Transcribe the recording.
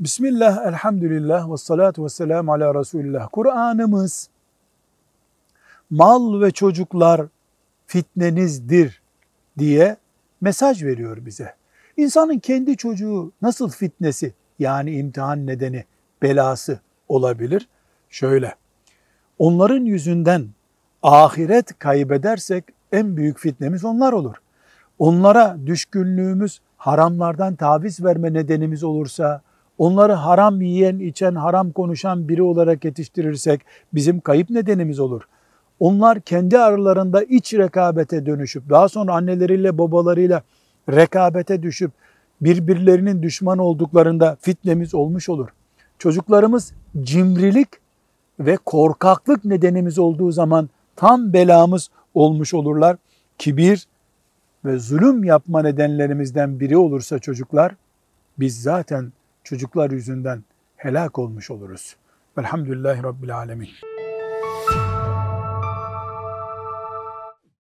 Bismillah, elhamdülillah ve salatu ve selamu ala Resulillah. Kur'an'ımız mal ve çocuklar fitnenizdir diye mesaj veriyor bize. İnsanın kendi çocuğu nasıl fitnesi yani imtihan nedeni, belası olabilir? Şöyle, onların yüzünden ahiret kaybedersek en büyük fitnemiz onlar olur. Onlara düşkünlüğümüz haramlardan taviz verme nedenimiz olursa, onları haram yiyen, içen, haram konuşan biri olarak yetiştirirsek bizim kayıp nedenimiz olur. Onlar kendi aralarında iç rekabete dönüşüp daha sonra anneleriyle babalarıyla rekabete düşüp birbirlerinin düşman olduklarında fitnemiz olmuş olur. Çocuklarımız cimrilik ve korkaklık nedenimiz olduğu zaman tam belamız olmuş olurlar. Kibir ve zulüm yapma nedenlerimizden biri olursa çocuklar, biz zaten çocuklar yüzünden helak olmuş oluruz. Velhamdülillahi Rabbil Alemin.